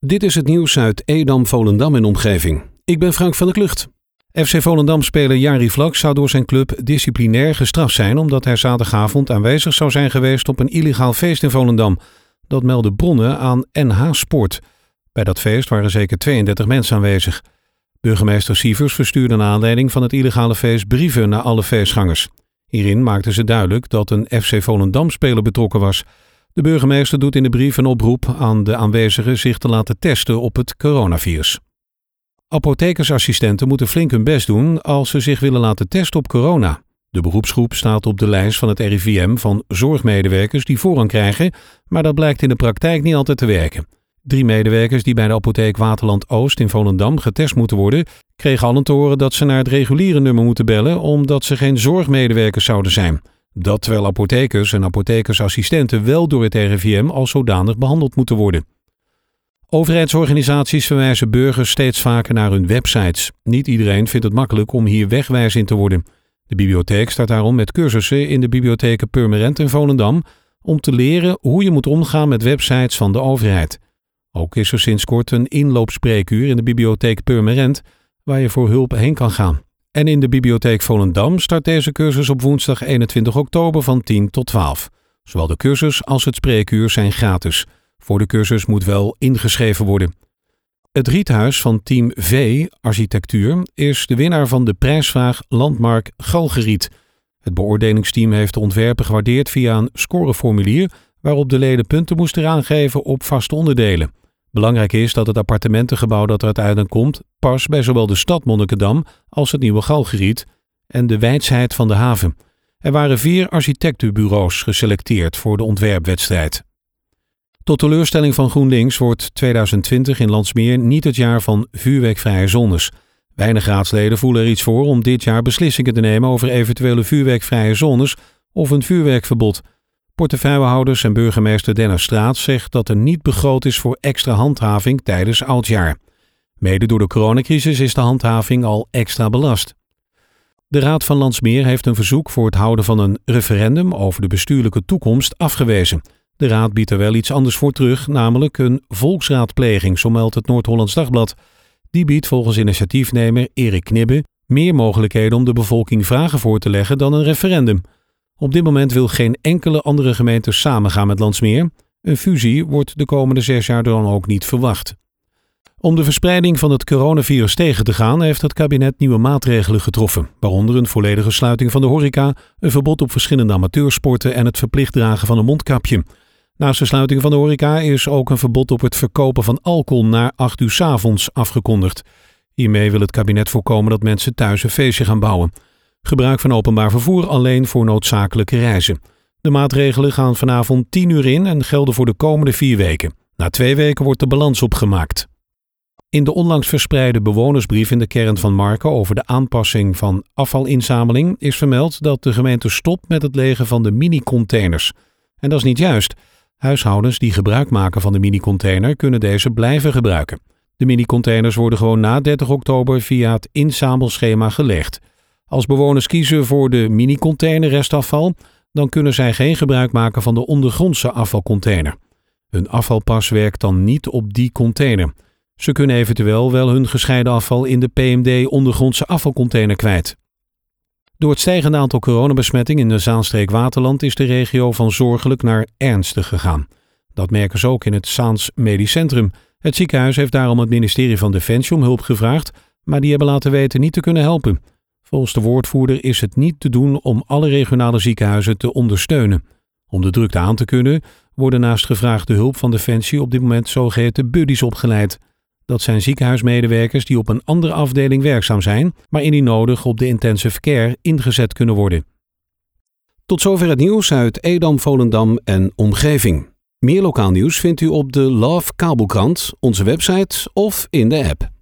Dit is het nieuws uit Edam, Volendam en omgeving. Ik ben Frank van der Klucht. FC Volendam-speler Jari Vlak zou door zijn club disciplinair gestraft zijn omdat hij zaterdagavond aanwezig zou zijn geweest op een illegaal feest in Volendam. Dat melden bronnen aan NH Sport. Bij dat feest waren zeker 32 mensen aanwezig. Burgemeester Sievers verstuurde naar aanleiding van het illegale feest brieven naar alle feestgangers. Hierin maakten ze duidelijk dat een FC Volendam-speler betrokken was. De burgemeester doet in de brief een oproep aan de aanwezigen zich te laten testen op het coronavirus. Apothekersassistenten moeten flink hun best doen als ze zich willen laten testen op corona. De beroepsgroep staat op de lijst van het RIVM van zorgmedewerkers die voorrang krijgen, maar dat blijkt in de praktijk niet altijd te werken. Drie medewerkers die bij de apotheek Waterland Oost in Volendam getest moeten worden, kregen allen te horen dat ze naar het reguliere nummer moeten bellen omdat ze geen zorgmedewerkers zouden zijn. Dat terwijl apothekers en apothekersassistenten wel door het RIVM als zodanig behandeld moeten worden. Overheidsorganisaties verwijzen burgers steeds vaker naar hun websites. Niet iedereen vindt het makkelijk om hier wegwijs in te worden. De bibliotheek staat daarom met cursussen in de bibliotheken Purmerend en Volendam om te leren hoe je moet omgaan met websites van de overheid. Ook is er sinds kort een inloopspreekuur in de bibliotheek Purmerend waar je voor hulp heen kan gaan. En in de bibliotheek Volendam start deze cursus op woensdag 21 oktober van 10 tot 12. Zowel de cursus als het spreekuur zijn gratis. Voor de cursus moet wel ingeschreven worden. Het riethuis van Team V Architectuur is de winnaar van de prijsvraag Landmark Galgeriet. Het beoordelingsteam heeft de ontwerpen gewaardeerd via een scoreformulier waarop de leden punten moesten aangeven op vaste onderdelen. Belangrijk is dat het appartementengebouw dat er uiteindelijk komt past bij zowel de stad Monnikendam als het nieuwe Galgeriet en de wijsheid van de haven. Er waren vier architectenbureaus geselecteerd voor de ontwerpwedstrijd. Tot teleurstelling van GroenLinks wordt 2020 in Landsmeer niet het jaar van vuurwerkvrije zones. Weinig raadsleden voelen er iets voor om dit jaar beslissingen te nemen over eventuele vuurwerkvrije zones of een vuurwerkverbod. Portefeuillehouders en burgemeester Dennis Straat zegt dat er niet begroot is voor extra handhaving tijdens oudjaar. Mede door de coronacrisis is de handhaving al extra belast. De Raad van Landsmeer heeft een verzoek voor het houden van een referendum over de bestuurlijke toekomst afgewezen. De Raad biedt er wel iets anders voor terug, namelijk een volksraadpleging, zo meldt het Noord-Hollands Dagblad. Die biedt volgens initiatiefnemer Erik Knibbe meer mogelijkheden om de bevolking vragen voor te leggen dan een referendum. Op dit moment wil geen enkele andere gemeente samengaan met Landsmeer. Een fusie wordt de komende zes jaar dan ook niet verwacht. Om de verspreiding van het coronavirus tegen te gaan, heeft het kabinet nieuwe maatregelen getroffen, waaronder een volledige sluiting van de horeca, een verbod op verschillende amateursporten en het verplicht dragen van een mondkapje. Naast de sluiting van de horeca is ook een verbod op het verkopen van alcohol na 8 uur 's avonds afgekondigd. Hiermee wil het kabinet voorkomen dat mensen thuis een feestje gaan bouwen. Gebruik van openbaar vervoer alleen voor noodzakelijke reizen. De maatregelen gaan vanavond 10 uur in en gelden voor de komende vier weken. Na twee weken wordt de balans opgemaakt. In de onlangs verspreide bewonersbrief in de kern van Marken over de aanpassing van afvalinzameling is vermeld dat de gemeente stopt met het legen van de mini-containers. En dat is niet juist. Huishoudens die gebruik maken van de mini-container kunnen deze blijven gebruiken. De mini-containers worden gewoon na 30 oktober via het inzamelschema gelegd. Als bewoners kiezen voor de mini-container restafval, dan kunnen zij geen gebruik maken van de ondergrondse afvalcontainer. Hun afvalpas werkt dan niet op die container. Ze kunnen eventueel wel hun gescheiden afval in de PMD ondergrondse afvalcontainer kwijt. Door het stijgende aantal coronabesmettingen in de Zaanstreek Waterland is de regio van zorgelijk naar ernstig gegaan. Dat merken ze ook in het Zaans Medisch Centrum. Het ziekenhuis heeft daarom het ministerie van Defensie om hulp gevraagd, maar die hebben laten weten niet te kunnen helpen. Volgens de woordvoerder is het niet te doen om alle regionale ziekenhuizen te ondersteunen. Om de drukte aan te kunnen, worden naast gevraagde hulp van Defensie op dit moment zogeheten buddies opgeleid. Dat zijn ziekenhuismedewerkers die op een andere afdeling werkzaam zijn, maar indien nodig op de intensive care ingezet kunnen worden. Tot zover het nieuws uit Edam, Volendam en omgeving. Meer lokaal nieuws vindt u op de Love Kabelkrant, onze website of in de app.